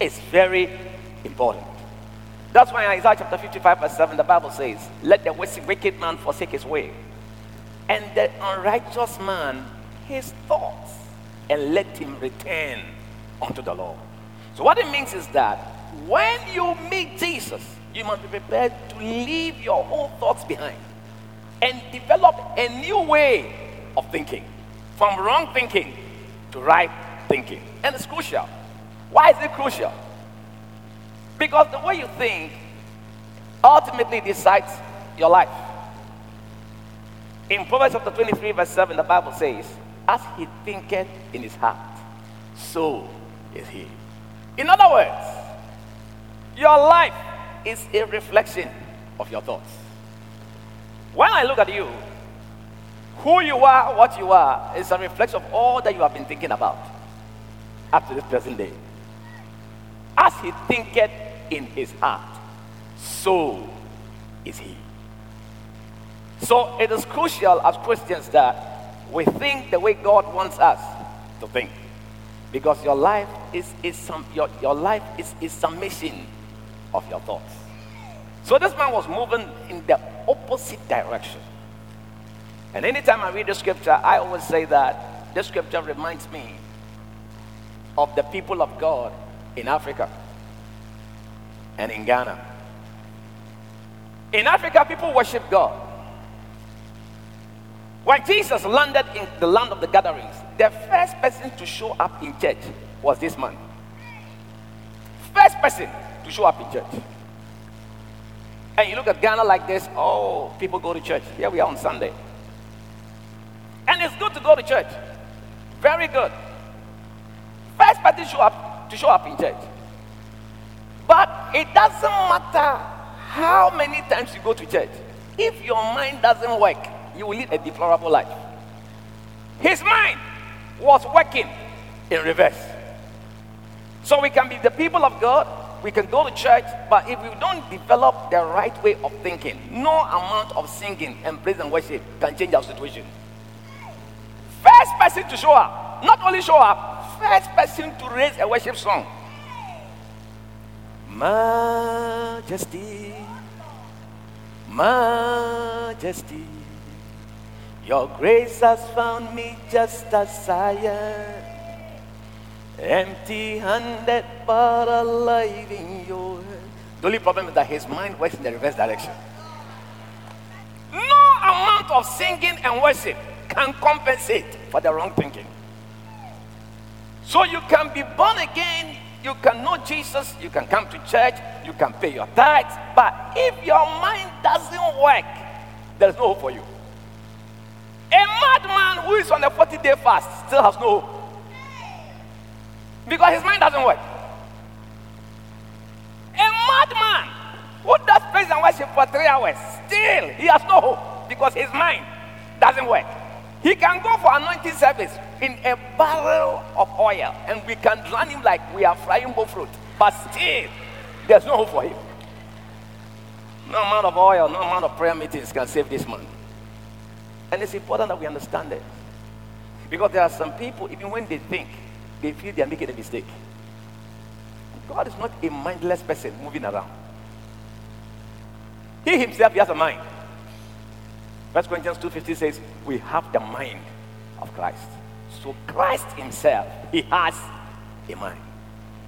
is very important. That's why in Isaiah chapter 55, verse 7, the Bible says, Let the wicked man forsake his way, and the unrighteous man his thoughts, and let him return unto the Lord. So, what it means is that when you meet Jesus, you must be prepared to leave your old thoughts behind and develop a new way of thinking from wrong thinking to right thinking. And it's crucial. Why is it crucial? Because the way you think ultimately decides your life. In Proverbs chapter 23, verse 7, the Bible says, As he thinketh in his heart, so is he. In other words, your life is a reflection of your thoughts. When I look at you, who you are, what you are, is a reflection of all that you have been thinking about up to this present day. As he thinketh in his heart, so is he. So it is crucial as Christians that we think the way God wants us to think. Because your life is, is some your, your life is a summation of your thoughts. So this man was moving in the opposite direction. And anytime I read the scripture, I always say that the scripture reminds me of the people of God in Africa and in Ghana. In Africa, people worship God. When Jesus landed in the land of the Gadarenes, the first person to show up in church was this man. First person to show up in church. And you look at Ghana like this, oh, people go to church. Here we are on Sunday. And it's good to go to church. Very good. First person to show up to show up in church. But it doesn't matter how many times you go to church. If your mind doesn't work, you will lead a deplorable life. His mind was working in reverse. So we can be the people of God, we can go to church, but if we don't develop the right way of thinking, no amount of singing and praise and worship can change our situation. First person to show up, not only show up, first person to raise a worship song. Majesty, Majesty, Your grace has found me just as I am. Empty handed, but alive in your hand. The only problem is that his mind works in the reverse direction. No amount of singing and worship can compensate for the wrong thinking. So you can be born again, you can know Jesus, you can come to church, you can pay your tithes, but if your mind doesn't work, there's no hope for you. A madman who is on a 40 day fast still has no hope. Because his mind doesn't work. A madman who does praise and worship for three hours, still he has no hope because his mind doesn't work. He can go for anointing service in a barrel of oil and we can run him like we are frying fruit, but still there's no hope for him. No amount of oil, no amount of prayer meetings can save this man. And it's important that we understand it. Because there are some people, even when they think, they feel they are making a mistake. God is not a mindless person moving around. He himself he has a mind. First Corinthians 2.50 says, we have the mind of Christ. So Christ himself, he has a mind.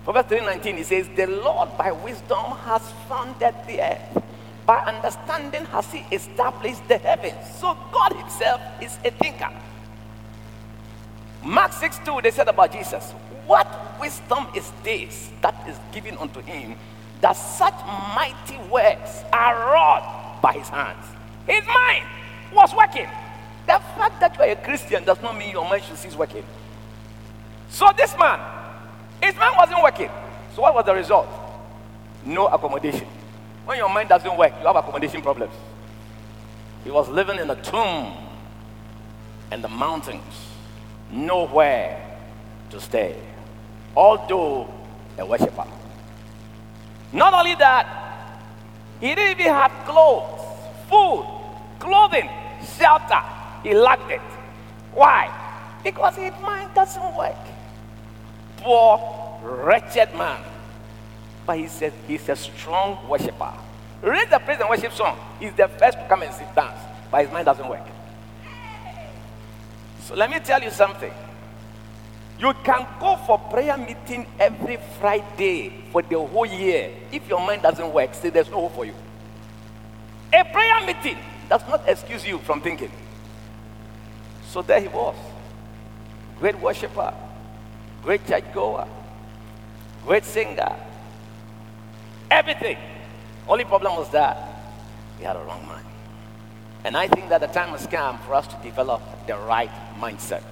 Proverbs 3.19, he says, the Lord by wisdom has founded the earth. By understanding has he established the heavens. So God himself is a thinker. Mark 6 2, they said about Jesus, What wisdom is this that is given unto him that such mighty works are wrought by his hands? His mind was working. The fact that you are a Christian does not mean your mind should cease working. So this man, his mind wasn't working. So what was the result? No accommodation. When your mind doesn't work, you have accommodation problems. He was living in a tomb in the mountains nowhere to stay, although a worshiper. Not only that, he didn't even have clothes, food, clothing, shelter. He lacked it. Why? Because his mind doesn't work. Poor, wretched man. but he says he's a strong worshiper. Read the praise and worship song. He's the first to come and sit down, but his mind doesn't work. So let me tell you something. You can go for prayer meeting every Friday for the whole year. If your mind doesn't work, say there's no hope for you. A prayer meeting does not excuse you from thinking. So there he was. Great worshiper, great church goer, great singer, everything. Only problem was that he had a wrong mind. And I think that the time has come for us to develop the right mindset.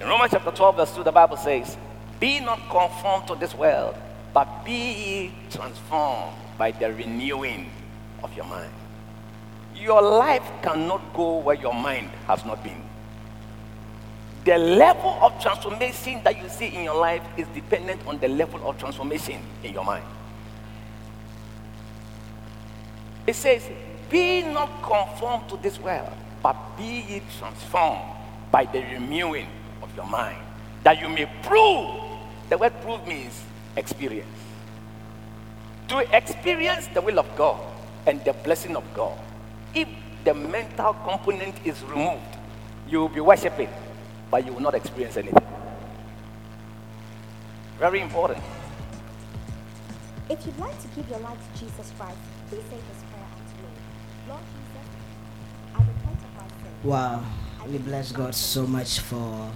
In Romans chapter 12, verse 2, the Bible says, Be not conformed to this world, but be transformed by the renewing of your mind. Your life cannot go where your mind has not been. The level of transformation that you see in your life is dependent on the level of transformation in your mind. It says, Be not conformed to this world, but be ye transformed by the renewing of your mind, that you may prove. The word prove means experience. To experience the will of God and the blessing of God, if the mental component is removed, you will be worshiping, but you will not experience anything. Very important. If you'd like to give your life to Jesus Christ, please say this prayer after me. Lord Jesus, I repent of my sin. Wow, we bless God so much for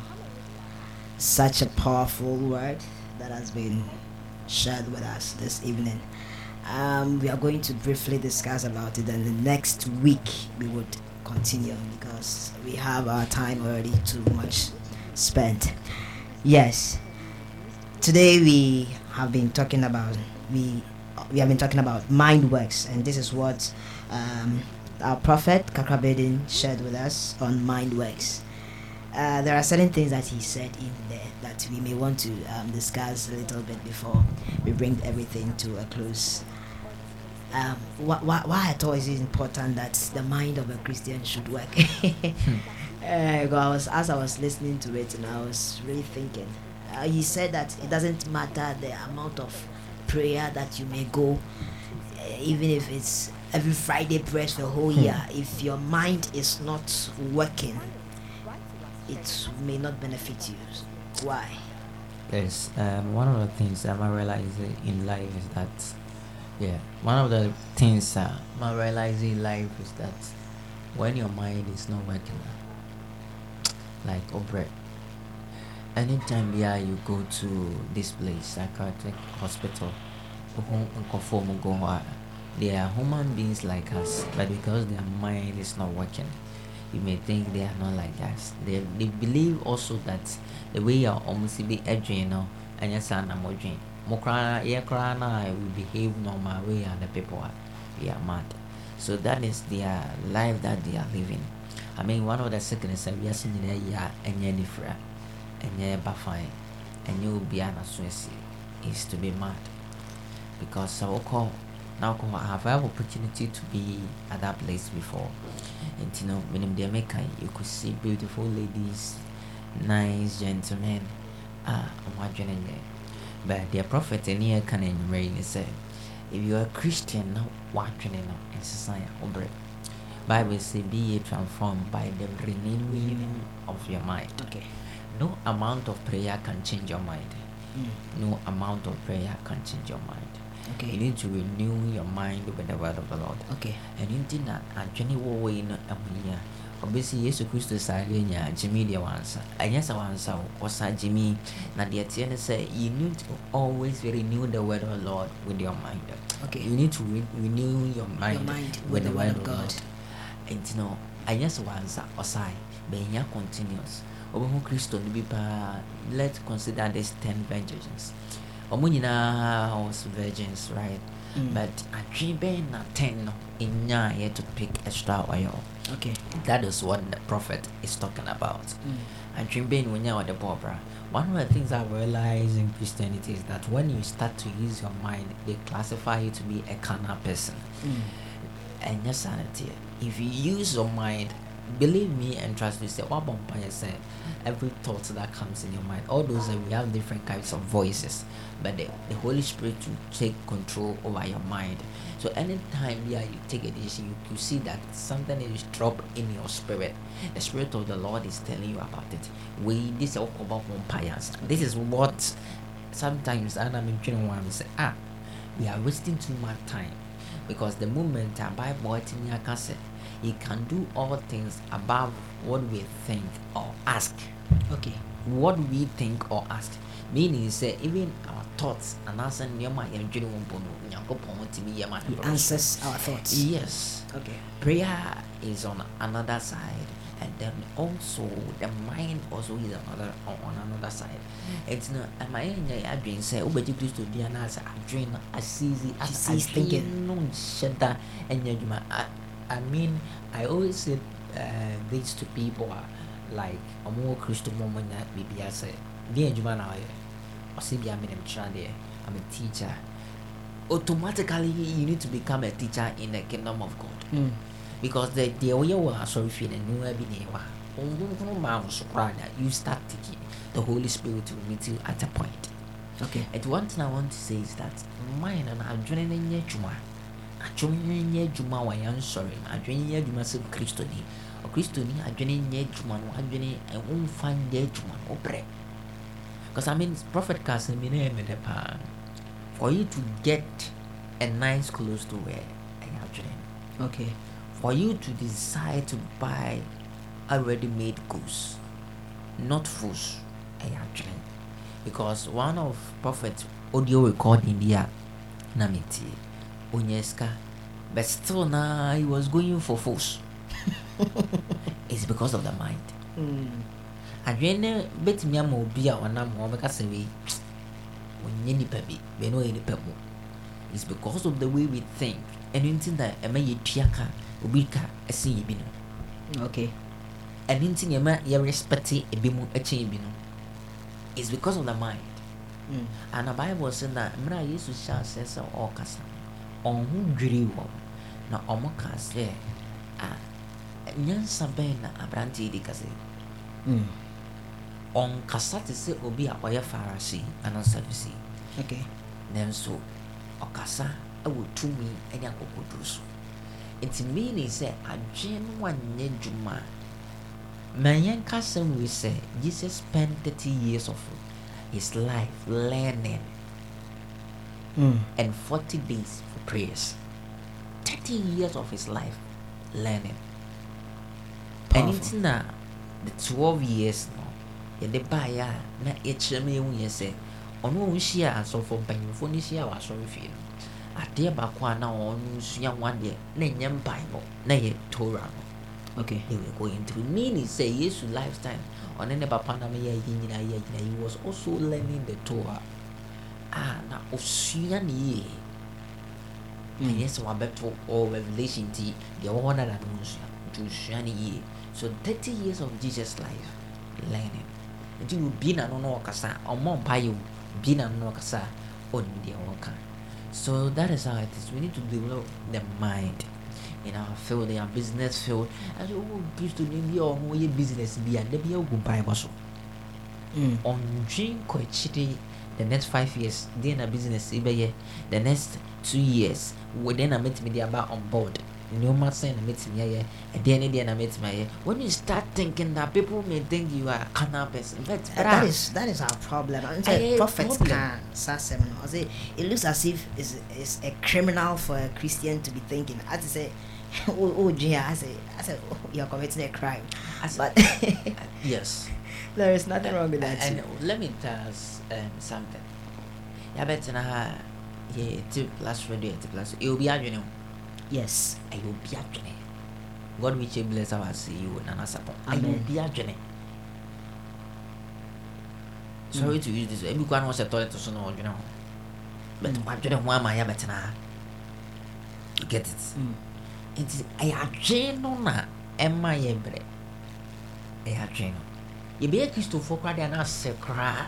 such a powerful word that has been shared with us this evening. Um, we are going to briefly discuss about it, and the next week we would continue because we have our time already too much spent. Yes, today we have been talking about we we have been talking about mind works, and this is what um, our prophet Kakrabedin shared with us on mind works. Uh, there are certain things that he said in that we may want to um, discuss a little bit before we bring everything to a close. Um, wh- wh- why I thought it is important that the mind of a Christian should work. uh, I was, as I was listening to it, and I was really thinking. Uh, he said that it doesn't matter the amount of prayer that you may go, uh, even if it's every Friday prayer for the whole year. If your mind is not working, it may not benefit you. Why? Yes, um, one of the things that I realize in life is that, yeah, one of the things uh, I realize in life is that when your mind is not working, like Obre, anytime yeah you go to this place, psychiatric hospital, they are human beings like us, but because their mind is not working, you may think they are not like us. They, they believe also that the way you almost be edging, know, and yes, I'm not dream. Mokra, yeah, we behave normal way, and the people are, we are mad. So that is their life that they are living. I mean, one of the sickness we are seeing yeah, and yeah, different, and yeah, bafai, and you be an is to be mad because so call now I have had opportunity to be at that place before. And you know, when they make you could see beautiful ladies, nice gentlemen. Ah, I'm watching it. But their prophet in here can in rain said, if you are a Christian now watching it in society, Bible say be ye transformed by the renewing of your mind. Okay. No amount of prayer can change your mind. Mm. No amount of prayer can change your mind. You need to renew your mind with the word of the Lord. Okay. ɛno nti na adwene wɔ wei no amu a ɔbɛsi yesu kristo sare nya gyimi deɛ wansa ɛnyɛ sɛ wansa o ɔsa gyimi na deɛ teɛ ne sɛ you need to always renew the word of the lord with your mind. Okay. you need to re- renew your mind, mind with the word of God. nti no ɛnyɛ sɛ wansa ɔsae bɛnya continuous ɔbɛhu kristo no bi let's consider this ten virgins ɔmo nyinaa was virgins right Mm. but adwene bɛn na ten no ɛnyaeɛ to pick extra oil Okay. that is what the prophet is talking about adwene bɛn wɔnya wɔde bɔɔ bra one of the things I realize in Christianity is that when you start to use your mind, they classify you to be a carnal person. Mm. And yes, sanity. If you use your mind believe me and trust me say what vampire say every thought that comes in your mind all those that we have different kinds of voices but the, the holy spirit will take control over your mind. So anytime yeah you take a decision you, you see that something is dropped in your spirit the spirit of the lord is telling you about it. We this is about vampires. This is what sometimes i'm in one say ah we are wasting too much time. Because the moment a bible in your cassette he can do all things above what we think or ask. Okay. What we think or ask. Meaning say even our thoughts and answer nneɛma a yɛndwene wɔn mpo no Nyankopɔn tumi yɛ ma He answers our thoughts. Yes. Okay. Prayer is on another side and then also the mind also is another on another side. Hmm. It's not am I in your adwene sɛ wobɛgye kristo di anaasɛ adwene no asiisi Cease thinking. adwene no nhyɛ da ɛnyɛ adwuma I mean, I always say uh, this to people are like a more Christian moment that maybe I say, be a Juma now, or see me, I'm I'm a teacher. Automatically, you need to become a teacher in the kingdom of God Mm. because the the way you are sorry feeling, you will be there. You start taking the Holy Spirit will meet you at a point. Okay. And one thing I want to say is that mine and adrenaline juma. Adwene nyɛ adwuma wɔ yɛn nsɔre no adwene nyɛ adwuma sɛ kristoni ɔkristoni adwene nyɛ adwuma no adwene ɛho mfa nyɛ adwuma no wobrɛ because i mean prophet asɛm bi na ɛyɛ mede paa for you to get a nice clothes to wear ɛyɛ adwene Okay. for you to decide to buy a ready-made goods, not fools. ɛyɛ adwene. Because one of prophet audio recording there, na metie, onyɛ sika, but still na he was going for fools. It's because of the mind. Mm. adwene no bɛtumi ama obi a ɔnam hɔ ɔbɛka sɛ wei ɔnyɛ nipa bi bɛne ɔyɛ nipa mu it's because of the way we think ɛno nti na ɛma yɛtua ka obi ka ɛsen yɛ bi no Okay. ɛno nti na ɛma yɛrespect ebi mu ɛkyɛn ebi no it's because of the mind Mm. and the bible sɛ na mmerɛ a yesu hyɛ asɛ sɛ ɔrekasa ɔn ho dwiri wɔ na ɔmo ka sɛ a nyansa bɛn na aberanteɛ yi di kasa yi Mm. ɔnkasa te sɛ obi a ɔyɛ farisi anaa sadisi Okay. nanso ɔkasa ɛwɔ tumi ɛne akokoduro so nti meaning sɛ adwene no anyɛ dwuma ma yɛnka sɛm wei sɛ jesus spent 30 years of his life learning Mm. and 40 days for prayers 30 years of his life learning Powerful. nti na the 12 years no yɛde baeɛ a na yɛkyerɛ ma yɛhu yɛ sɛ ɔno ɔho hyia asɔfo mpanyimfoɔ no hyia wɔ asɔre fie no adeɛ baako a na ɔno sua ho adeɛ na ɛnyɛ mpaebɔ na ɛyɛ tora no Okay. they were going through meaning say yesu lifetime ɔne ne papa nam yɛ yɛ nyinaa yɛ nyinaa he was also learning the torah ah na osua ne yie Mm. ɛnyɛ sɛ wabɛto or revelation nti deɛ wɔwɔ no dada no nsua nti osua ne yie so 30 years of jesus life learning nti obi na no na ɔkasa ɔmmɔ mpaeɛ o obi na no na ɔkasa ɔnim deɛ wɔka so that is how it is. We need to develop the mind. In our field in our business field. Ɛsɛ ɔwɔ kristo ne bi a ɔho yɛ business bi a da bi agu mpaebɔ so. Ɔndwen kɔ akyire the next five years deɛ na business bɛyɛ the next two years wɔdeɛ na mɛtumi de aba on board. Nneɛma sɛn na mɛtumi ayɛ ɛdeɛ ne deɛ na mɛtumi ayɛ when you start thinking that people may think you are a carnal person but Uh, that is that is our problem. And Aye, prophet can say I say it looks as if it's, it's a criminal for a Christian to be thinking. As I say, oh, oh yeah, I say, I say, oh, you're committing a crime. As- But yes there is nothing wrong with that. and let me tell us um, something. Yɛabɛtena ha yɛ ti plus radio ti plus ɛyɛ obi adwene o. Yes. ɛyɛ obi adwene. God which bless our you nana sapɔ ɛyɛ Amen. obi adwene. Sorry to use this ebi kwan na ɔsɛ toilet so na ɔdwene ho but wadwene ho ama yɛabɛtena ha. You get it? Nti ɛyɛ adwene no na ɛma yɛ brɛ ɛyɛ adwene no yɛbɛyɛ kristofoɔ koraa deɛ na asɛ koraa?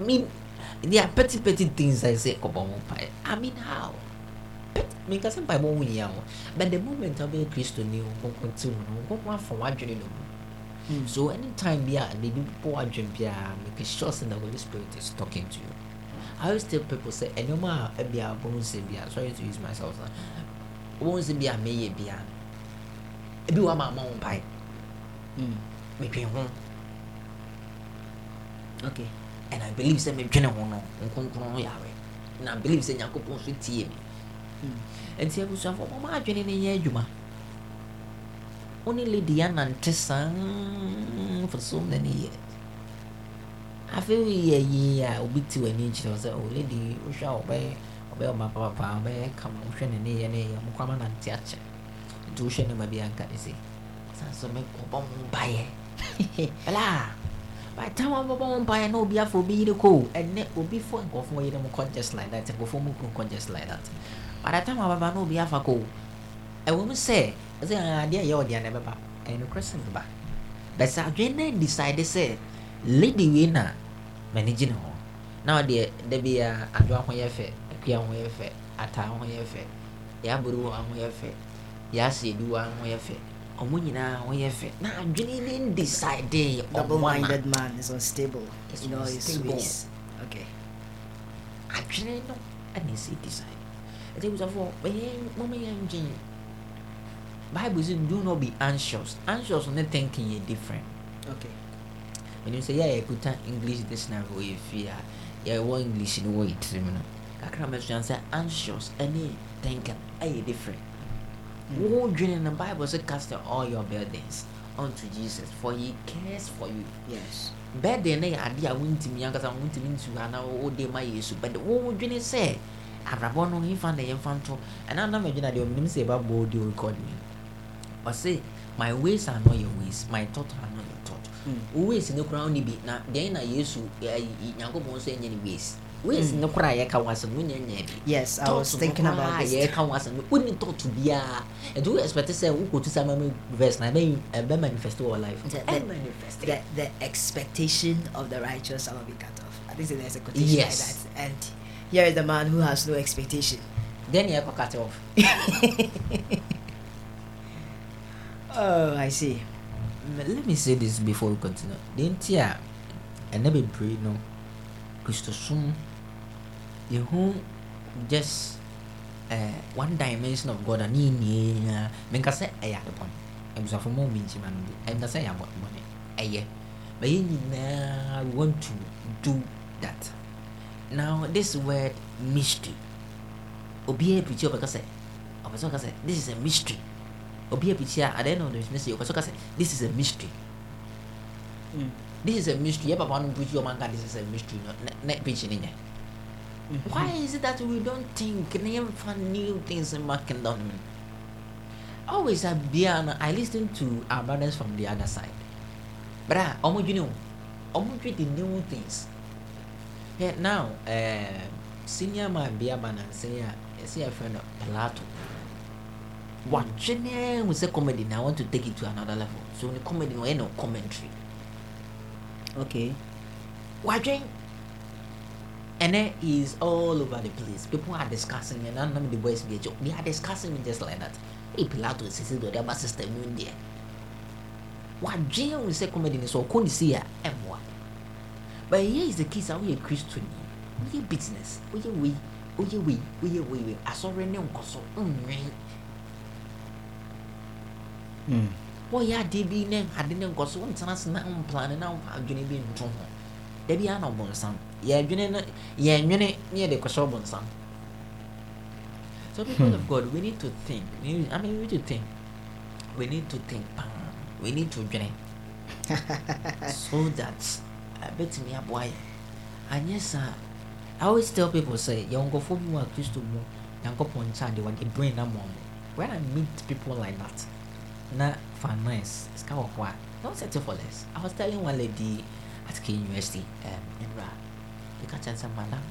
I mean there are petty petty things i say kɔbɔ ho mpaeɛ i mean how? Menka sɛ mpaebɔ ho nyia ho. But the moment a wobɛyɛ kristoni wokɔnte mu no nkɔkɔ afa w'adwene no mu. Mm. so anytime bia they do pour adwene biara make sure sɛ the holy spirit is talking to you. I always tell people sɛ ɛnneɛma a ebia wɔn nsɛ bia sorry to use myself na wɔn nsɛ bia meyɛ bia ebi wɔ ama ama wɔn mpae. Mm. medwen ho Okay. and i believe sɛ medwene ho no nkonkron ho yare na i believe sɛ nyankopɔn so tie mi. Mm. nti abusuafo mɔmɔ adwene no nyɛ adwuma. Wo ne lady anante saa for so many years. Afei woyɛ yie a obi te w'ani kyerɛ wo sɛ o lady wohwɛ a wɔbɛyɛ ɔbɛyɛ ɔma papapaa ɔbɛyɛ kama wohwɛ ne neyɛ ne yɛ mokwama nante akyɛ nti wohwɛ ne ma bi anka ne sɛ san sɛ mekɔbɔ mo mpaeɛ ɛla by the time ɔbɛbɔ mo mpaeɛ na obi afa obi yere kɔ ɛnɛ obi fo nkɔfoɔ yere mo kɔ just like that. Nkɔfoɔ mu kɔ kɔ just like that. By the time ababa na obi afa kɔ ɛwɔ mu sɛ ɛsɛ adeɛ ɛyɛ ɔdeɛ na ɛbɛba nokorɛ sɛ ɛbɛba bɛsɛ adwene na decide sɛ lady wei na m'ani gye ne ho na ɔdeɛ da bi a adwo ho yɛ fɛ akua ho yɛ fɛ ataa ho yɛ fɛ yɛaboro wɔ ho yɛ fɛ yɛase adu wɔ ho yɛ fɛ ɔmo nyinaa ho yɛ fɛ na adwene ne Double-minded man is unstable. It's in all his ways. Okay. adwene no ɛna ɛsɛ decide. Ɛsɛ busafoɔ bɛyɛ mɔmɔ yɛ ndwen bible say do not be anxious. Anxious ne thinking yɛ different. Okay. ɛnim sɛ yɛ a yɛkuta english dictionary wɔ yɛ fie a yɛwɔ english no wɔ yɛ tirim no kakra mɛsua sɛ anxious ɛne thinking ɛyɛ different wo dwene no bible sɛ cast all your burdens unto jesus for he cares for you. Yes. burden no yɛ adeɛ a wontumi ankasa wontumi ntu ana wode ma yesu. But wo dwene sɛ abrabɔ no hefa na yɛmfa nto ɛna na madwene adeɛ ɔmenim sɛ yɛbabɔ audio record me ɔse my ways are not your ways my thought are not your thought Mm. wo ways no koraa wone bi na deɛn na yesu ɛyi- nyankopɔn nso ɛnyɛ ne ways ways mm. no koraa a yɛka wo asɛm no nya bi Yes, I was thinking about this. yɛka asɛm no wonni thought biaa ɛnti wo expect sɛ wokɔtu sa mama verse? Na ɛbɛ uh, ɛbɛ manifest wɔ life. The, the expectation of the righteous shall not be cut off. I think there's a quotation Yes. like that. And here is the man who has no expectation. then yɛkɔ cut off. Oh, I see. Let me say this before we continue. Deɛ nti a ɛnɛ bebree no. Kristosom yɛhu just uh, one dimension of god a ne nyinaa menka sɛ ɛyɛ ade bɔne abusafo ma omi nkyima no bi. Ɛnka sɛ ɛyɛ abo- bɔne ɛyɛ but yɛn nyinaa we want to do that. Now this word mystery. Obiara pirikyi ɔbɛka sɛ ɔpɛ sɛ ɔka sɛ this is a mystery. Obi apiti a at the end of the business yɛ ɔkɔsɔ ka sɛ this is a mystery. Mm. this is a mystery. Yɛ papa no preach ɔman ka this is a mystery. No na na preach ne nyɛ Mm-hmm. why is it that we don't think yɛn fa new things in my kingdom? Always a bia no i lis ten to our brothers from the other side. Bra ah, ɔmo dwene o ɔmo dwe the new things. Yeah, now uh, senior man bi aba nansɛn eh, a yɛsɛ yɛfrɛ no pilato wadwene hu sɛ comedy na i want to take it to another level. So ne comedy no commentary. Okay. wadwen and then he is all over the place. People are discussing and i'm the boys be joke. They are discussing it just like that. Hey pilato sisi do the other system in there. Wadwen hu sɛ comedy? No so ɔkɔ ne si a ɛmmoa but here is the case a woyɛ kristoni woyɛ business woyɛ wei woyɛ wei woyɛ wei wei asɔre ne nkɔso nnwen Mm. wɔyɛ ade bi ne ade ne nkɔ so wontena se na womplane na womfa adwene bi nto ho da bi ana ɔbɔnsam yɛadwene no yɛnwene ne yɛde kɔhyɛ ɔbɔnsam so people of god we need to think. We need, i mean we need to think. We need to think. Paa we need to dwene so that ɛbɛtumi aboa yɛ anyɛ saa i always tell people sɛ yɛwɔ nkɔfoɔ bi mu a kristo mu nyankopɔn nkyɛ ade wɔde brain na ma ɔmo when i meet people like that na finance sika wɔ hɔ a don't settle for less. I was telling one lady at k university um, nra yɛka sɛ madam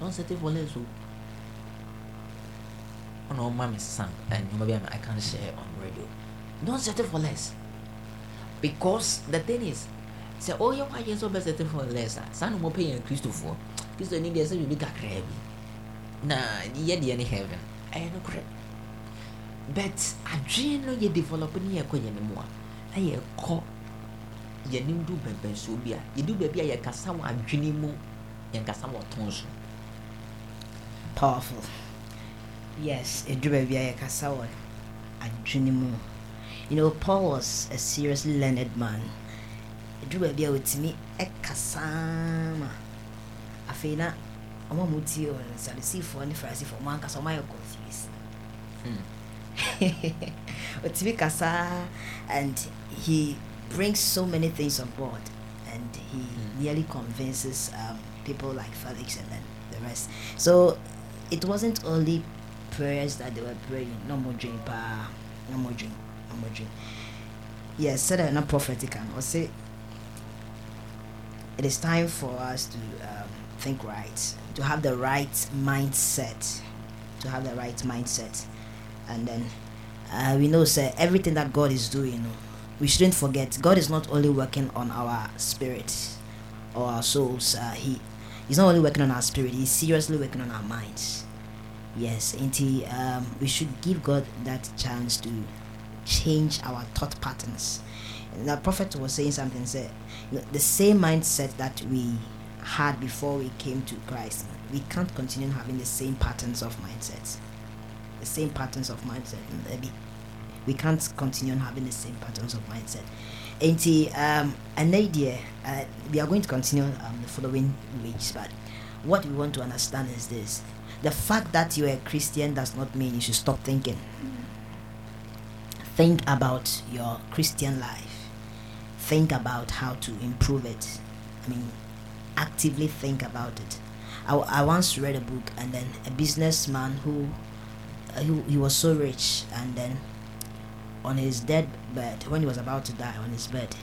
don't settle for less o ɔna ɔma me san nneɛma bi a i can share on radio. Don't settle for less. Because the thing is sɛ ɔyɛ hɔ ayɛ sɛ ɔbɛ settle for less a saa na ɔmɔpɛ yɛn kristofoɔ kristo ni deɛ sɛ biribi kakraa bi na yɛ deɛ ne heaven ɛyɛ nokorɛ but adwene no yɛ develop ne yɛkɔ yɛn mu a na yɛkɔ yɛnim du bɛnbɛnsoɔ bi a yɛdu baabi a yɛkasa wɔ adwene mu yɛnkasa wɔ tɔn so. Powerful. Yes ɛduru baabi a yɛkasa wɔ adwene mu. You know paul was a seriously learned man. Ɛduru baabi a wɔtumi ɛkasa ma afei na ɔma a motie wɔ no sadisifoɔ ne farisifoɔ. Ɔmo ankasa ɔmo ayɛ confused. Hmm. Ɔtumi kasa and he brings so many things on board and he nearly convinces um, people like Felix and then the rest. So it wasn't only prayers that they were praying, no more dream, pa, no more dream, no more dream. Yes, said so not prophetic and say it is time for us to um, think right, to have the right mindset, to have the right mindset, and then uh, we know, sir, everything that God is doing, we shouldn't forget. God is not only working on our spirit or our souls. Uh, he He's not only working on our spirit; He's seriously working on our minds. Yes, and he, um, we should give God that chance to change our thought patterns. And the prophet was saying something. Said the same mindset that we had before we came to Christ, we can't continue having the same patterns of mindsets the same patterns of mindset. We can't continue having the same patterns of mindset. And um, an idea, uh, we are going to continue um, the following weeks, but what we want to understand is this the fact that you're a Christian does not mean you should stop thinking. Think about your Christian life, think about how to improve it. I mean, actively think about it. I, I once read a book, and then a businessman who he, he was so rich and then on his dead bed when he was about to die on his bed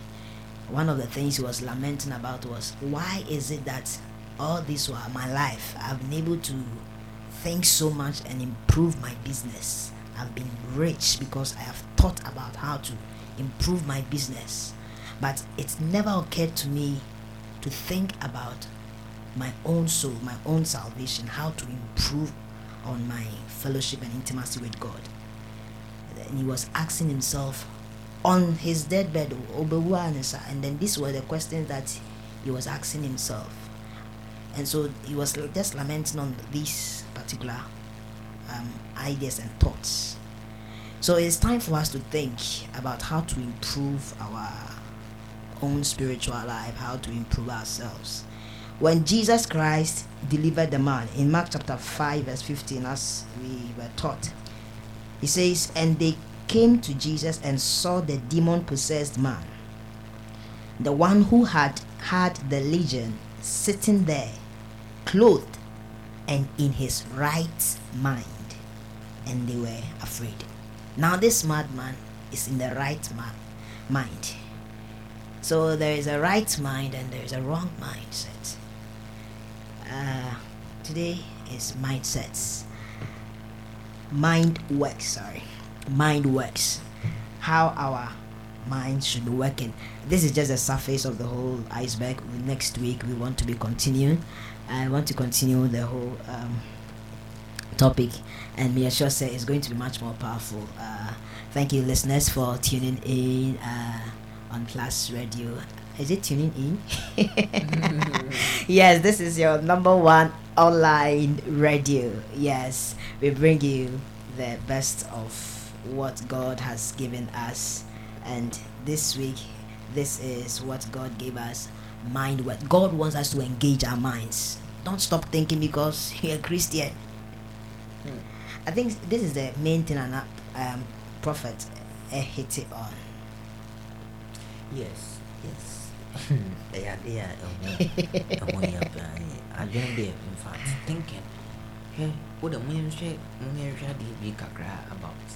one of the things he was lamenting about was why is it that all this while my life? I've been able to think so much and improve my business. I've been rich because i have thought about how to improve my business. But it's never occurred to me to think about my own soul my own salvation how to improve on my fellowship and intimacy with God. And he was asking himself on his deathbed, and then these were the questions that he was asking himself. And so he was just lamenting on these particular um, ideas and thoughts. So it's time for us to think about how to improve our own spiritual life, how to improve ourselves when Jesus Christ delivered the man in Mark chapter 5, verse 15, as we were taught, he says, And they came to Jesus and saw the demon possessed man, the one who had had the legion, sitting there, clothed and in his right mind. And they were afraid. Now, this madman is in the right ma- mind. So, there is a right mind and there is a wrong mindset uh, today is mindsets mind works sorry. Mind works. How our minds should be working this is just the surface of the whole iceberg. Next week we want to be continuing. I want to continue the whole um, topic. And me sure say it's going to be much more powerful. Uh, thank you listeners for tuning in uh, on plus radio is it tuning in? yes, this is your number one online radio. Yes, we bring you the best of what God has given us. And this week, this is what God gave us mind what God wants us to engage our minds. Don't stop thinking because you're a Christian. Hmm. I think this is the main thing an um, prophet uh, hit it on. Yes, yes. Ɛyɛ adeɛ a ɛho ɛho yɛ paa adwene deɛ infact thinking hwɛ wode monhwɛ monhwɛ adeɛ bi kakra about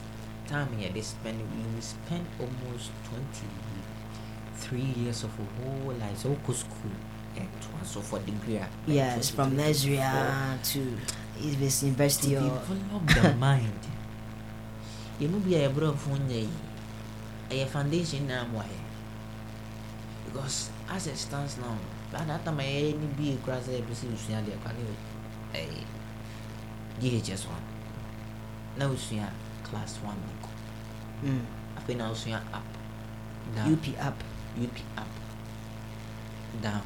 time yɛde spend we spend almost 23 years of a whole life sɛ wokɔ school ɛtoa so for degree a yes from nursery to university to develop the mind. Yɛmu bi a yɛborɔfo nyɛ yi ɛyɛ foundation na amoayɛ because as it stands now by that time I any be across every single thing they can do GHS one. Na wosua class one. Ne kɔ Mm. afei na wosua up down. UP up. up up down.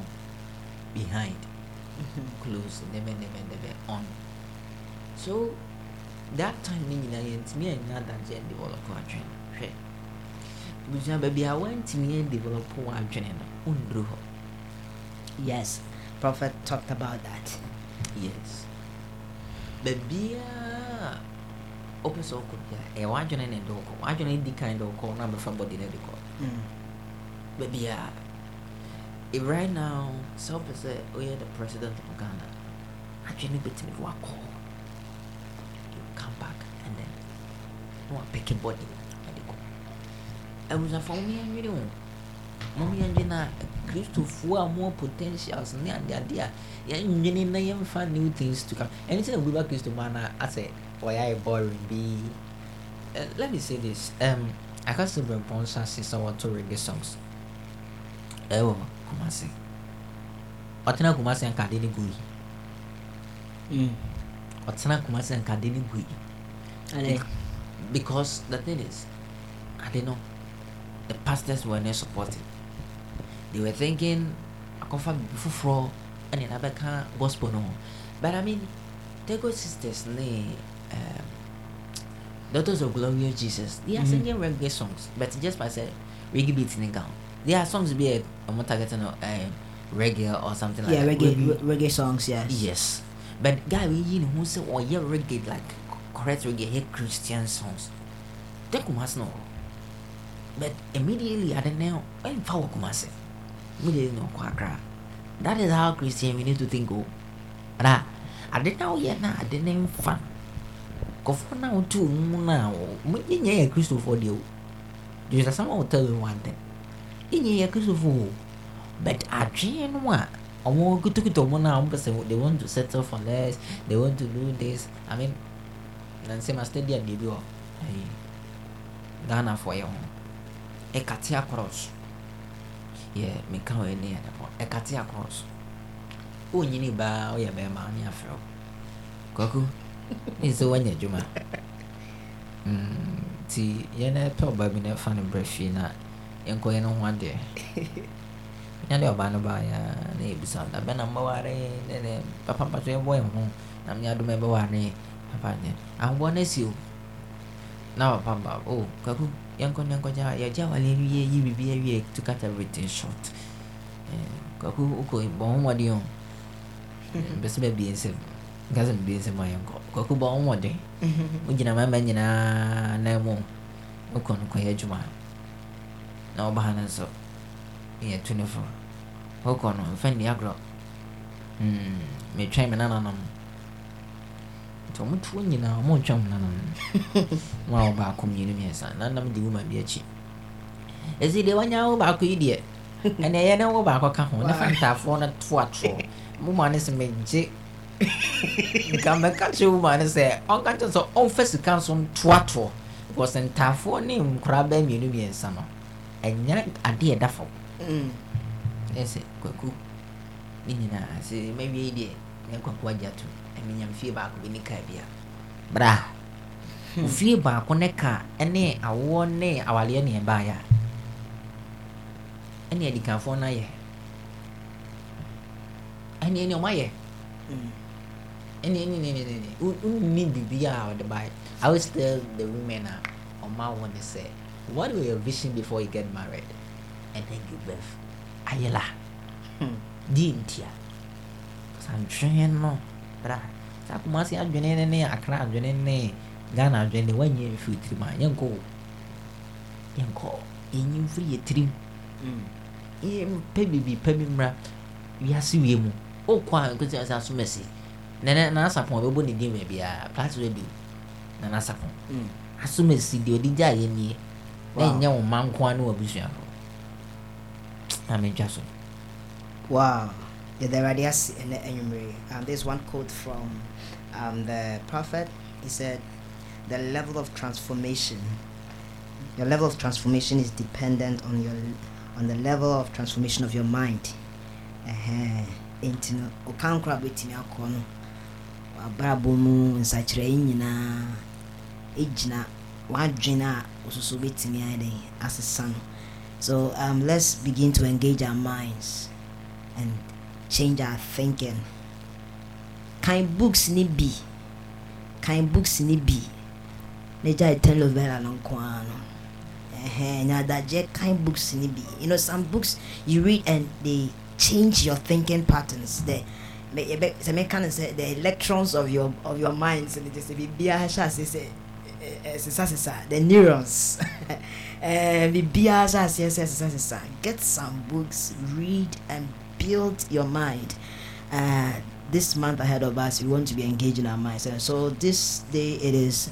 Behind. Mhm. close. Never never never on. So that time ne nyinaa yɛntumi anya adagye ɛ develop adwene hwɛ busua baabi a woantumi ɛ develop w'adwene no wonduru hɔ Yes, Prophet talked about that. yes. Baabiaa wopɛ sɛ wokɔ bia ɛyɛ w'adwene ne de wokɔ w'adwene di kan de wokɔ na bɛfa bɔde no de kɔ baabiaa if right now sɛ wopɛ sɛ woyɛ the president of ghana adwene bɛtumi de wakɔ you come back and then na wapɛke body. ɛde kɔ abusuafoɔ mo yɛnwene ho mo yɛndwene a kristofoɔ a mo potentials. Ne adeade a yɛnwene na yɛmfa new things to come. Ɛne sɛ na obi ba kristo mu ana asɛ ɔyɛ ayɛ boring bi uh, let me say this. Um aka sɛ brɛmpɔn nso ase sɛ wɔto reggae songs. Ɛwɔ kumase ɔtena kumase nkade ne gu yi Mm. ɔtena kumase nkade ne gu yi And then, because the thing is i don't know the pastors were not supporting they were thinking akɔfa bibi foforɔ ɛne nabɛka gospel no but i mean tagoe sisters ne um, daughters of glorious jesus they are Mhm. singing reggae songs but just by say reggae beat ne ka ho there are songs be a ɔmo target no um, reggae or something like yeah, that reggae, Wey- re- reggae songs, yes. Yes. But guy we you know who say oh yeah reggae like correct reggae here Christian songs. Then Kumasi no. But immediately I don't know. Immediately no kwakra. That is how Christian we need to think oh. I didn't know yet na I didn't fun. Kofo na utu mu na o. Mu nye Christo for the oh. Jesus someone will tell you one thing. Nye Christo for oh. but adwene no a ɔmo kutukuta ɔmo no a ɔmo pɛ they want to settle for less they want to do this i mean nansɛm a stadium deɛ bi wɔ ɛyi ghanafoɔ yɛ ho ɛkate across yɛ meka wɔ ani adapɔ ɛkate across wonyini baa woyɛ bɛrima ne afrɛ wo kwaku ne sɛ woanya adwuma nti yɛn pɛ ɔba bi na ɛfa no brɛ fie na yɛnkɔ yɛn ho adeɛ nyade ɔbaa no baeɛ a na yɛbisa da bɛ na mbɛware ne ne papa mpa so yɛbɔ yɛn ho na menya adom ɛbɛware papa ne. Ahoboɔ no asi o? Na papa ba o kaku yɛnkɔ ne yɛnkɔgya yɛgya wale awie yi biribi wie to cut everything short. Kaku wokɔ bɔ ho mmɔden o mpɛ sɛ bɛbie nsɛm nka sɛ mbie nsɛm a yɛnkɔ kaku bɔ ho mmɔden wogyina mama nyinaa nan mu wokɔ no kɔyɛ adwuma na wɔba ha no nso yɛ tu ne fo wokɔ no mfa nni agorɔ metwɛn me nananom ɔmotoɔ nyinaa ɔmontwa mo nanom ma a wɔbaako mmienu mmiɛnsa na nam de woma bi akyi ɛsi deɛ wanya wo baako yi deɛ ɛnɛ ɛyɛ ne wo baako ka ho ne fa ntaafoɔ no. To atorɔ moma ne sɛ megye nka mɛka kyerɛ woma ne sɛ ɔnka kyerɛ sɛ ɔmfa sika nso ntoatoɔ because ntaafoɔ ne nkora bɛɛ mmienu mmiɛnsa no ɛnyɛ adeɛ ɛda fam ɛsɛ kwaku ne nyinaa sɛ mawie deɛ ne kwaku agya to ɛmenyam fie baako bi ne kaa bia bra. Fie baako ne ka ne awoɔ ne awaleɛ ne ɛbaeɛ a ɛne adikanfoɔ no ayɛ. Ɛne ɛne ɔmo ayɛ. Mm. ɛne ɛne ne ne ne ne wonni biribi a ɔde baeɛ I always tell the women a ɔmo awo ne sɛ what were your vision before you get married? And then give birth. Ayɛla Hmm. di ntia. Santwene no bra saa kumase adwene ne ne akra adwene ne ghana adwene ne wanyɛ mfiri tirim a yɛnkɔ o yɛnkɔ yɛnyi mfiri yɛ tirim Mm. yɛmpɛ biribi pɛ bi mmra wiase wie mu. Wokɔ a nkɔsi sɛ asom asi nɛnɛ nanasapɔn bɛbɔ ne din baabiaa plat radio nanasapɔn Mm. asom asi deɛ ɔde gya yɛ nie na Wow. ɛnyɛ wo ma nko a ne wabusuafo na mentwa so. Wow. There are yes in the enumerate. Um, there's one quote from um, the prophet. He said, "The level of transformation, your level of transformation is dependent on your on the level of transformation of your mind." Uh-huh. Nti no so um, let's begin to engage our minds and change our thinking Kind books ni be. Kind books ni be. na gya telenovela no nko ara no ɛhɛn na adagye kan books ni be. you know some books you read and they change your thinking patterns the sɛ meka the electrons of your of your mind sɛ ne sɛ the neurons eh, sesa get some books read and build your mind. Uh, this month ahead of us we want to be engaged in our minds and so this day it is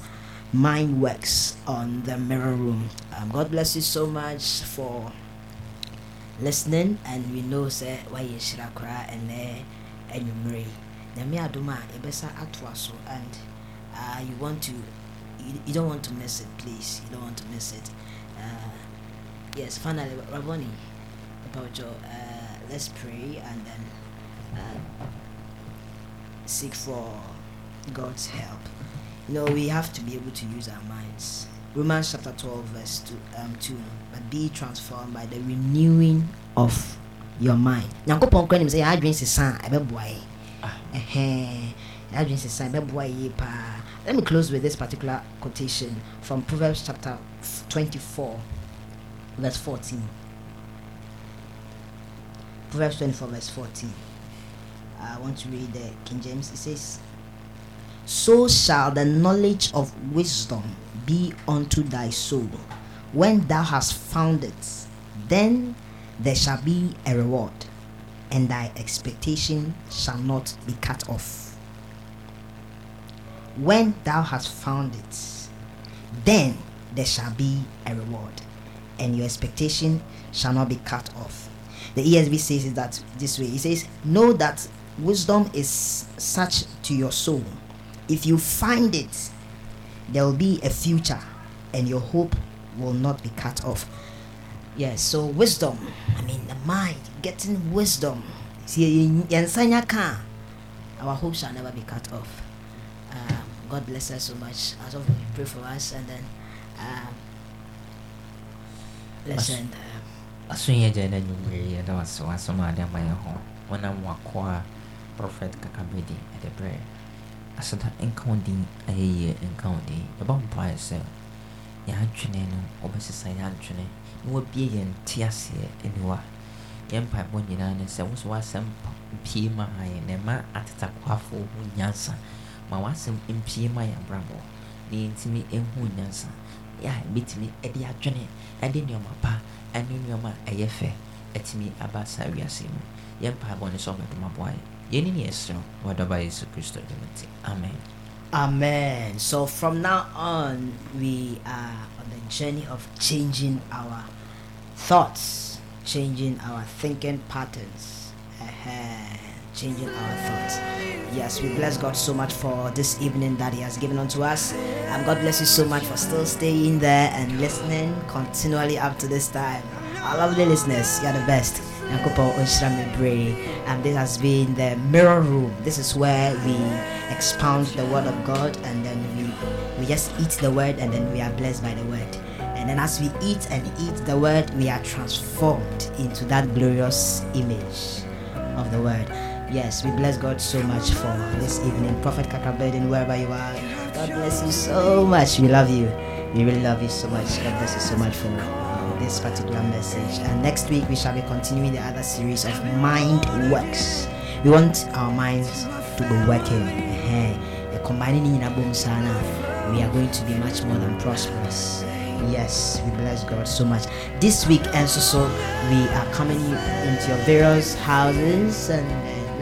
mind works on the mirror room. Um, god bless you so much for listening and we know say why you koraa ɛnɛ anwummere nyame adom a yɛbɛsa atoa so and uh, you want to you, you don't want to miss it please. You don't want to miss it. Uh, yes finally Rabboni about your uh, let's pray and then uh, seek for god's help. You know we have to be able to use our minds. Romans chapter 12 verse 2, um, 2 but be transformed by the renewing of your mind. Nyankopɔn kora nim sɛ yɛadwen sesa a ɛbɛboa yɛ ɛhɛn. Yɛadwen sesa a ɛbɛboa yɛ paa. Let me close with this particular quotation from proverbs chapter 24 verse 14 proverbs 24 verse 14 i want to read the king james it says so shall the knowledge of wisdom be unto thy soul when thou hast found it then there shall be a reward, and thy expectation shall not be cut off. When thou hast found it, then there shall be a reward, and your expectation shall not be cut off. The ESV says it that this way. It says, Know that wisdom is such to your soul. If you find it, there will be a future, and your hope will not be cut off. Yes, so wisdom. I mean, the mind, getting wisdom. See, our hope shall never be cut off. Um, God bless us so much. As of pray for us, and then um, let's end. Asoyɛ gya na nwummere yɛda wase wasɛm ade ama yɛ ho wɔnam wakoa prophet kakabedi ɛde berɛ aseda nka wo din ayɛ yie nka wo din yɛbɔ mpaeɛ sɛ yɛadwene no wobɛsesa yɛadwene na wabie yɛn te aseɛ aniwa yɛn mpaebɔ nyinaa ne sɛ wo woasɛm mpie ma ha yɛn na ɛma atetakoafoɔ ho nyansa ma w'asɛm mpie ma yɛn abrabɔ na yɛntumi ɛhu nyansa yɛ a ɛde adwene ɛde nneɛma pa ɛne nneɛma a ɛyɛ fɛ ɛtumi aba saa wiase mu yɛn mpaebɔ ne sɛ ɔbɛdom aboa yɛ ne yɛserɛ wɔdɔba yesu kristo de mu amen Amen. So from now on, we are on the journey of changing our thoughts, changing our thinking patterns, uh-huh. changing our thoughts. Yes, we bless God so much for this evening that He has given unto us. And God bless you so much for still staying there and listening continually up to this time. Our lovely listeners, you're the best. And this has been the mirror room. This is where we expound the word of God and then we we just eat the word and then we are blessed by the word. And then as we eat and eat the word, we are transformed into that glorious image of the word. Yes, we bless God so much for this evening. Prophet Kakabedin, wherever you are, God bless you so much. We love you. We really love you so much. God bless you so much for this particular message. And next week we shall be continuing the other series of mind works. We want our minds to be working. Combining in a sana, we are going to be much more than prosperous. Yes, we bless God so much. This week and so so we are coming into your various houses and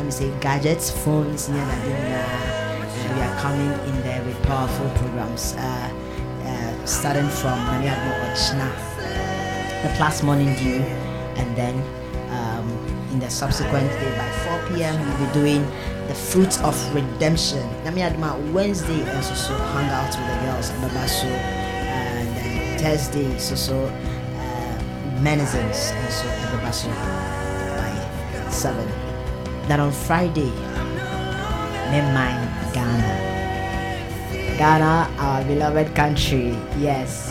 uh, me say gadgets, phones, near and we are coming in there with powerful programs. Uh, uh, starting from Namiadmo Ochna the class morning dew, and then um, in the subsequent day by 4 p.m. we'll be doing the fruits of redemption. Nami Adma Wednesday also so hang out with the girls and then Thursday so so uh, menizens and so at Babaso by seven. Then on Friday, me mind Ghana. Ghana, our beloved country. Yes.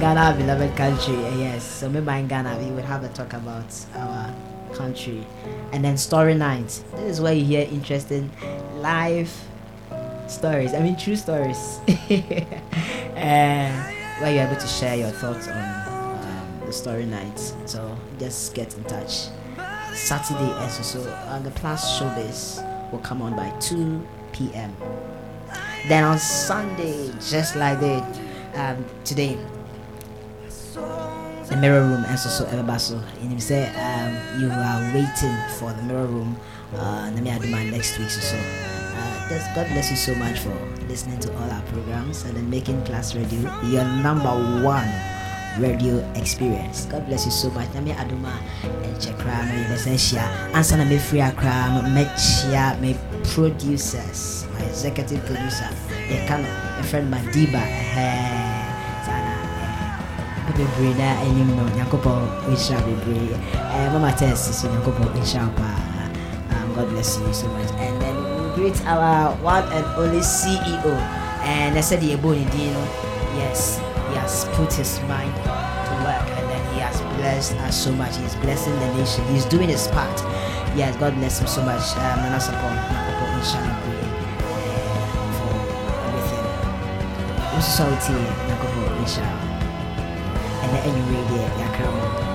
Ghana, our beloved country. Yes. So maybe in Ghana, we would have a talk about our country. And then story night. This is where you hear interesting live stories. I mean, true stories. uh, where you're able to share your thoughts on um, the story night. So just get in touch. Saturday, and so uh, the plus showbiz will come on by 2 p.m. Then on Sunday, just like the um, today, the mirror room and so so everybody and him say um, you are waiting for the mirror room uh let me do my next week so so uh, God bless you so much for listening to all our programs and then making Plus radio your number one radio experience. God bless you so much. Nami aduma no yebeseshia. Ansa na me free akra no mechia me producers, my executive producer. Ye kan a friend Madiba. Eh sana. Bebree na anim no Nyankopɔn nhyira bebree. Eh mama test so Nyankopɔn nhyira pa. Um, God bless you so much. And then we greet our one and only CEO. And I said the Ebony Dino. Yes, he has put his mind to work and then he has blessed us so much. He's blessing the nation. He's doing his part. Yes, God bless him so much. Um, and nhyira no bebree, eh, for everything. Wotie Nyankopɔn nhyira wo. ɛnɛ anwummerɛ deɛ yɛakra mo nyame adom